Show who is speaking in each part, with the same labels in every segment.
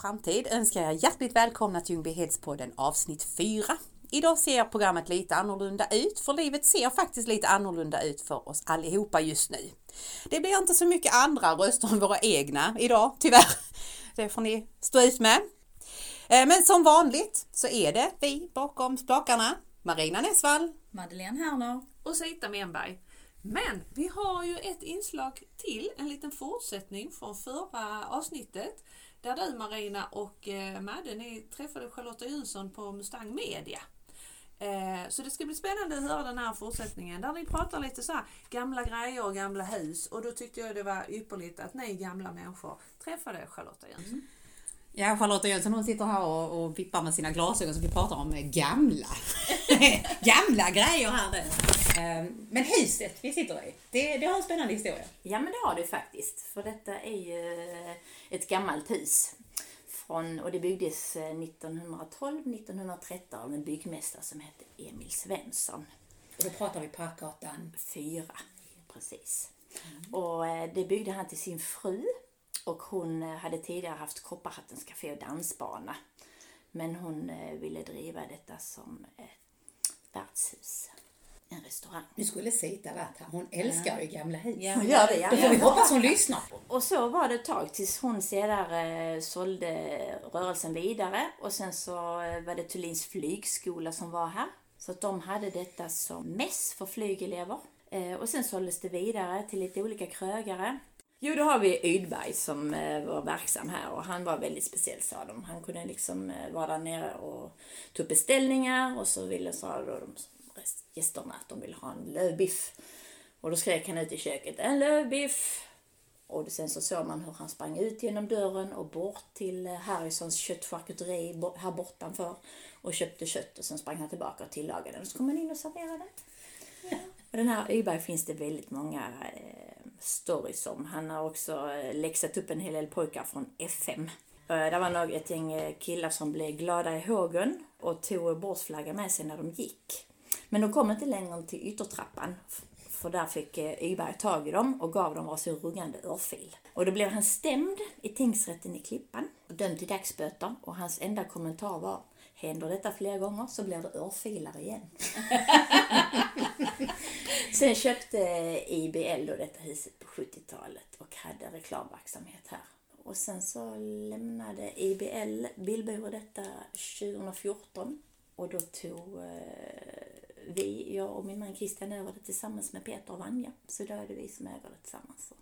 Speaker 1: framtid önskar jag hjärtligt välkomna till Ljungbyhedspodden avsnitt 4. Idag ser programmet lite annorlunda ut, för livet ser faktiskt lite annorlunda ut för oss allihopa just nu. Det blir inte så mycket andra röster än våra egna idag, tyvärr. Det får ni stå ut med. Eh, Men som vanligt så är det vi bakom spakarna, Marina Nessvall.
Speaker 2: Madeleine Herner.
Speaker 3: och Sita Menberg. Men vi har ju ett inslag till, en liten fortsättning från förra avsnittet. Där du Marina och eh, Madde, ni träffade Charlotta Jönsson på Mustang Media. Eh, så det ska bli spännande att höra den här fortsättningen där ni pratar lite så här gamla grejer och gamla hus och då tyckte jag det var ypperligt att ni gamla människor träffade Charlotta Jönsson.
Speaker 1: Ja, Charlotta Jönsson hon sitter här och, och vippar med sina glasögon så vi pratar om gamla, gamla grejer här nu. Eh, Men huset vi sitter i, det, det har en spännande historia.
Speaker 2: Ja men det har du faktiskt. För detta är ju ett gammalt hus. Från, och det byggdes 1912-1913 av en byggmästare som hette Emil Svensson.
Speaker 1: Och då pratar vi Parkgatan.
Speaker 2: Fyra, precis. Och eh, det byggde han till sin fru. Och hon eh, hade tidigare haft Kopparhattens café och dansbana. Men hon eh, ville driva detta som ett värdshus. En restaurang.
Speaker 4: Nu skulle Sita varit här. Hon älskar ju gamla hus.
Speaker 2: Hon gör det, ja.
Speaker 4: Då får vi hoppas hon lyssnar.
Speaker 2: Och så var det ett tag tills hon senare sålde rörelsen vidare. Och sen så eh, var det Thulins flygskola som var här. Så att de hade detta som mäss för flygelever. Eh, Och sen såldes det vidare till lite olika krögare. Jo, då har vi Ydberg som eh, var verksam här och han var väldigt speciell sa de. Han kunde liksom eh, vara där nere och ta upp beställningar och så ville sa de gästerna att de ville ha en lövbiff. Och då skrek han ut i köket, en lövbiff! Och sen så såg man hur han sprang ut genom dörren och bort till eh, Harrisons köttcharkuteri här bortanför och köpte kött och sen sprang han tillbaka och tillagade den. Och så kom han in och serverade. Och den här Öberg finns det väldigt många eh, stories om. Han har också eh, läxat upp en hel del pojkar från FM. Eh, det var nog ett gäng killar som blev glada i hågen och tog bordsflagga med sig när de gick. Men de kom inte längre till yttertrappan. För där fick eh, Yberg tag i dem och gav dem varsin ruggande örfil. Och då blev han stämd i tingsrätten i Klippan och dömd till dagsböter. Och hans enda kommentar var Händer detta flera gånger så blir det örfilar igen. Sen köpte eh, IBL då detta huset på 70-talet och hade reklamverksamhet här. Och sen så lämnade IBL Billbyrå detta 2014 och då tog eh, vi, jag och min man Christian över det tillsammans med Peter och Vanja. Så då är det vi som äger det tillsammans.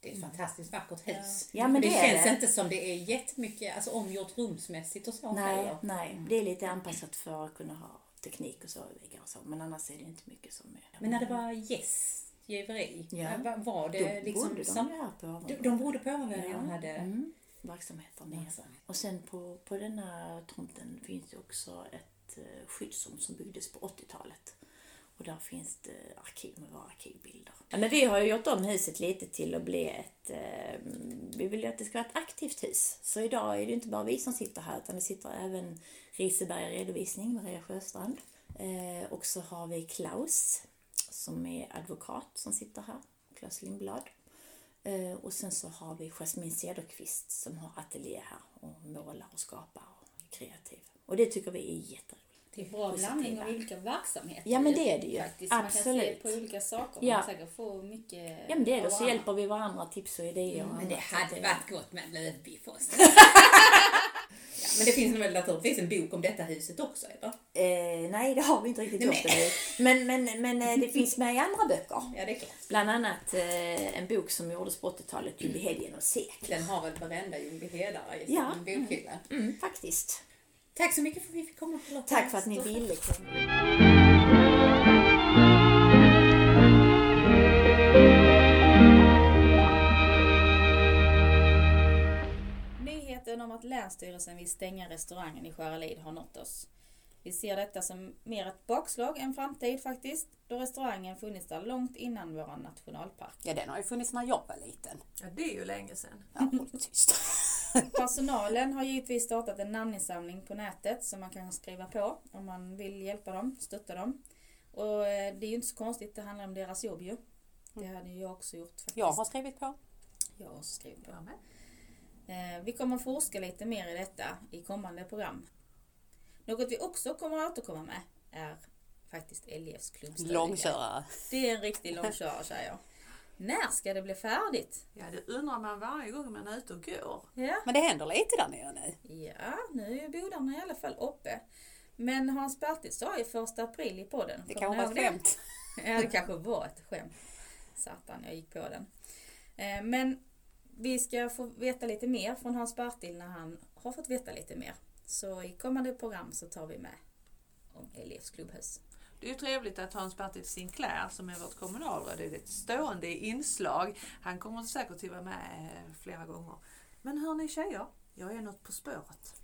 Speaker 4: Det är ett fantastiskt vackert hus.
Speaker 2: Ja, men
Speaker 4: det,
Speaker 2: det
Speaker 4: känns
Speaker 2: det.
Speaker 4: inte som det är jättemycket alltså, omgjort rumsmässigt och så
Speaker 2: Nej,
Speaker 4: heller.
Speaker 2: nej, det är lite anpassat för att kunna ha teknik och så och så. Men annars är det inte mycket som är.
Speaker 4: Men när det var gästgiveri,
Speaker 2: Ja.
Speaker 4: va- var
Speaker 2: då
Speaker 4: det liksom...
Speaker 2: bodde de
Speaker 4: som,
Speaker 2: här på
Speaker 4: de, de bodde på övervåningen
Speaker 2: Ja.
Speaker 4: och hade...
Speaker 2: Mm, verksamheter nere. Och sen på, på denna tomten finns det också ett Eh, skyddsrum som byggdes på 80-talet. Och där finns det arkiv med våra arkivbilder. Ja, men vi har ju gjort om huset lite till att bli ett... Eh, vi vill ju att det ska vara ett aktivt hus. Så idag är det inte bara vi som sitter här utan det sitter även Riseberga redovisning, Maria Sjöstrand. Eh, och så har vi Klaus som är advokat som sitter här, Klaus Lindblad. Eh, och sen så har vi Jasmine Cederqvist som har ateljé här och målar och skapar och är kreativ. Och det tycker vi är jätteroligt.
Speaker 5: Det är bra
Speaker 2: Positiva.
Speaker 5: blandning av olika verksamheter.
Speaker 2: Ja, men det är det ju.
Speaker 5: Faktiskt. Man kan se
Speaker 2: Absolut.
Speaker 5: på olika saker.
Speaker 2: Ja.
Speaker 5: Man kan säkert få mycket
Speaker 2: Ja men det är det, så hjälper vi varandra, tips och idéer. och
Speaker 4: Men det hade
Speaker 2: Så
Speaker 4: varit gott med en lövbiff ja, men det finns väl naturligtvis en bok om detta huset också, eller?
Speaker 2: Eh, nej, det har vi inte riktigt gjort ännu. Men, men, men eh, det finns med i andra böcker.
Speaker 4: Ja, det är klart.
Speaker 2: Bland annat eh, en bok som gjordes på 80-talet, Ljungbyhed genom sekler.
Speaker 4: Den har väl varenda Ljungbyhedare i sin
Speaker 2: Ja.
Speaker 4: bokhylla.
Speaker 2: Mm, faktiskt.
Speaker 4: Tack så mycket för att vi fick komma Charlotta.
Speaker 2: Tack för att ni ville komma.
Speaker 5: Nyheten om att Länsstyrelsen vill stänga restaurangen i Skäralid har nått oss. Vi ser detta som mer ett bakslag än framtid faktiskt, då restaurangen funnits där långt innan vår nationalpark.
Speaker 1: Ja, den har ju funnits när jag var liten.
Speaker 3: Ja, det är ju länge sedan.
Speaker 1: Ja, håll tyst.
Speaker 5: Personalen har givetvis startat en namninsamling på nätet som man kan skriva på om man vill hjälpa dem, stötta dem. Och eh, det är ju inte så konstigt, det handlar om deras jobb ju. Det hade ju jag också gjort faktiskt.
Speaker 1: Jag har skrivit på.
Speaker 5: Jag har också skrivit på. Eh, Vi kommer att forska lite mer i detta i kommande program. Något vi också kommer att återkomma med är faktiskt LIFs klubbstudie.
Speaker 1: Långkörare.
Speaker 5: Det är en riktig långkörare säger jag. När ska det bli färdigt?
Speaker 3: Ja, det undrar man varje gång man är ute och går.
Speaker 5: Ja,
Speaker 1: Men det händer lite där nere nu.
Speaker 5: ja nu är ju bodarna i alla fall uppe. Men Hans Bertil sa ju första april i podden.
Speaker 1: Det
Speaker 5: Kommer
Speaker 1: kan
Speaker 5: ni
Speaker 1: vara
Speaker 5: ihåg
Speaker 1: ett skämt.
Speaker 5: Ja, det kanske var ett skämt. Satan, jag gick på den. Eh, Men vi ska få veta lite mer från Hans Bertil när han har fått veta lite mer. Så i kommande program så tar vi med om Elevs klubbhus.
Speaker 3: Det är ju trevligt att Hans-Bertil Sinclair som är vårt kommunalråd, det är ett stående inslag. Han kommer säkert att vara med eh, flera gånger. Men hör ni tjejer, jag är något på spåret.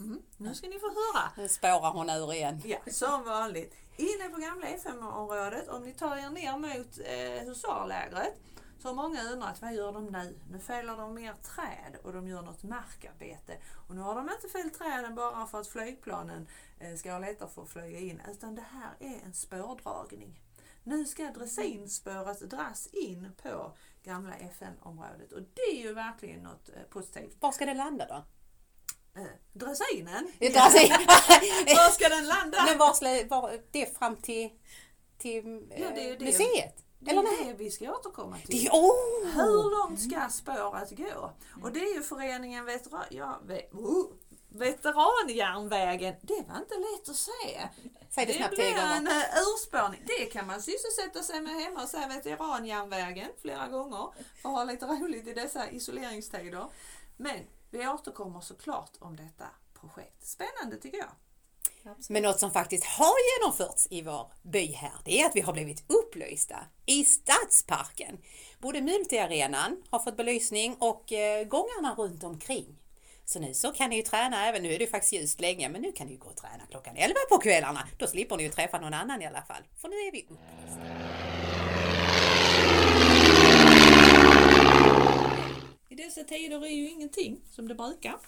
Speaker 3: Mm, nu ska ni få höra.
Speaker 1: Nu spårar hon ur igen.
Speaker 3: Ja, som vanligt. Inne på gamla FM-området, om ni tar er ner mot eh, husarlägret, så har många undrat vad gör de nu? Nu fäller de mer träd och de gör något markarbete. Och nu har de inte fällt träden bara för att flygplanen eh, ska ha lättare för att flyga in, utan det här är en spårdragning. Nu ska dressinspåret dras in på gamla FN-området och det är ju verkligen något eh, positivt.
Speaker 1: Var ska det landa då?
Speaker 3: Eh, dressinen, var ska den landa?
Speaker 1: Men var, var det är fram till, till
Speaker 3: Ja, det är det.
Speaker 1: museet?
Speaker 3: Det
Speaker 1: Eller
Speaker 3: är
Speaker 1: nej?
Speaker 3: det vi ska återkomma till.
Speaker 1: Det oh!
Speaker 3: Hur långt ska spåret gå? Och det är ju föreningen veteran, ja, oh, Veteranjärnvägen. Det var inte lätt att se.
Speaker 1: Säg det
Speaker 3: Det
Speaker 1: snabbt
Speaker 3: blir en uh, urspårning. Det kan man sysselsätta sig med hemma och säga veteranjärnvägen flera gånger för att ha lite roligt i dessa isoleringstider. Men vi återkommer såklart om detta projekt. Spännande tycker jag.
Speaker 1: Men något som faktiskt har genomförts i vår by här, det är att vi har blivit upplysta i Stadsparken. Både multiarenan har fått belysning och eh, gångarna runt omkring. Så nu så kan ni ju träna även, nu är det ju faktiskt ljust länge, men nu kan ni ju gå och träna klockan 11 på kvällarna. Då slipper ni ju träffa någon annan i alla fall, för nu är vi upplysta.
Speaker 3: I dessa tider är ju ingenting som det brukar.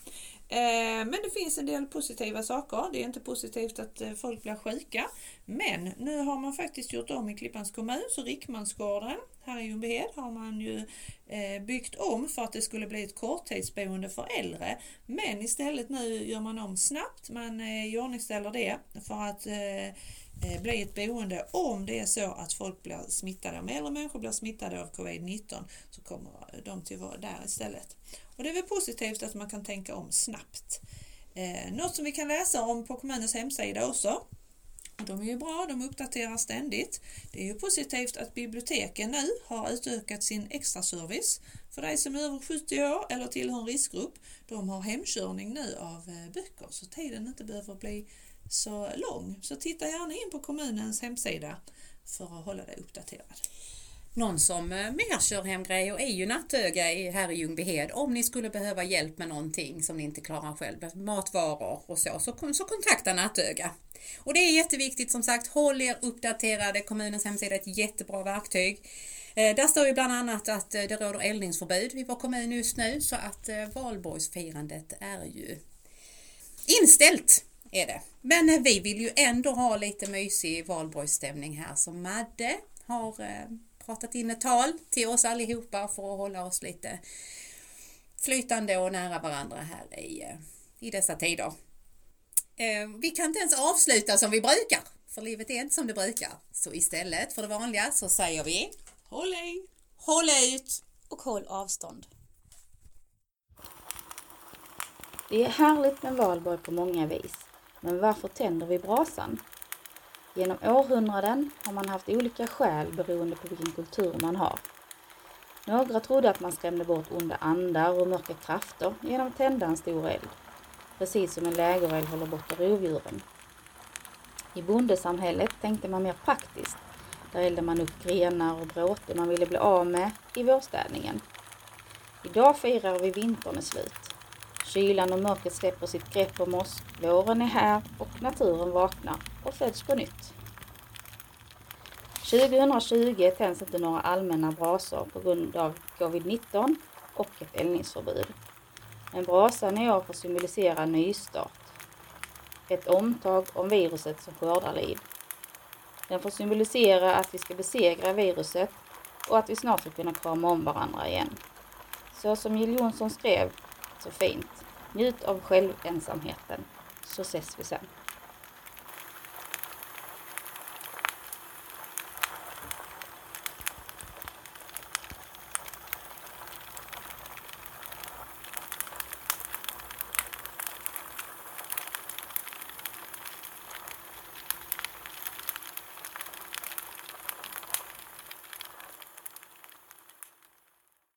Speaker 3: Eh, men det finns en del positiva saker. Det är inte positivt att eh, folk blir sjuka. Men nu har man faktiskt gjort om i Klippans kommun, så Rickmansgården här i Ljungbyhed har man ju eh, byggt om för att det skulle bli ett korttidsboende för äldre. Men istället nu gör man om snabbt, man eh, iordningställer det för att eh, bli ett boende om det är så att folk blir smittade, om äldre människor blir smittade av covid-19 så kommer de till vara där istället. Och det är väl positivt att man kan tänka om snabbt. Eh, något som vi kan läsa om på kommunens hemsida också. De är ju bra, de uppdaterar ständigt. Det är ju positivt att biblioteken nu har utökat sin extraservice för dig som är över 70 år eller tillhör en riskgrupp. De har hemkörning nu av eh, böcker så tiden inte behöver bli så lång. Så titta gärna in på kommunens hemsida för att hålla dig uppdaterad.
Speaker 1: Någon som eh, mer kör hem grejer är ju Nattöga här i Ljungbyhed. Om ni skulle behöva hjälp med någonting som ni inte klarar själv, matvaror och så, så, så kontakta Nattöga. Och det är jätteviktigt som sagt, håll er uppdaterade. Kommunens hemsida är ett jättebra verktyg. Eh, där står ju bland annat att eh, det råder eldningsförbud i vår kommun just nu så att valborgsfirandet är ju inställt. Är det. Men vi vill ju ändå ha lite mysig valborgsstämning här så Madde har pratat in ett tal till oss allihopa för att hålla oss lite flytande och nära varandra här i, eh, i dessa tider. Eh, vi kan inte ens avsluta som vi brukar, för livet är inte som det brukar. Så istället för det vanliga så säger vi
Speaker 3: Håll i!
Speaker 1: Håll ut!
Speaker 5: Och håll avstånd.
Speaker 2: Det är härligt med valborg på många vis. Men varför tänder vi brasan? Genom århundraden har man haft olika skäl beroende på vilken kultur man har. Några trodde att man skrämde bort onda andar och mörka krafter genom att tända en stor eld. Precis som en lägereld håller borta rovdjuren. I bondesamhället tänkte man mer praktiskt. Där eldade man upp grenar och bråte man ville bli av med i vårstädningen. Idag firar vi vintern är slut. Kylan och mörkret släpper sitt grepp om oss. Våren är här och naturen vaknar och föds på nytt. 2020 tänds inte några allmänna brasor på grund av covid-19 och ett eldningsförbud. Men brasan i år får symbolisera en nystart. Ett omtag om viruset som skördar liv. Den får symbolisera att vi ska besegra viruset och att vi snart ska kunna krama om varandra igen. Så som Jill Johnson skrev,
Speaker 5: så fint. Njut av självensamheten, så ses vi sen.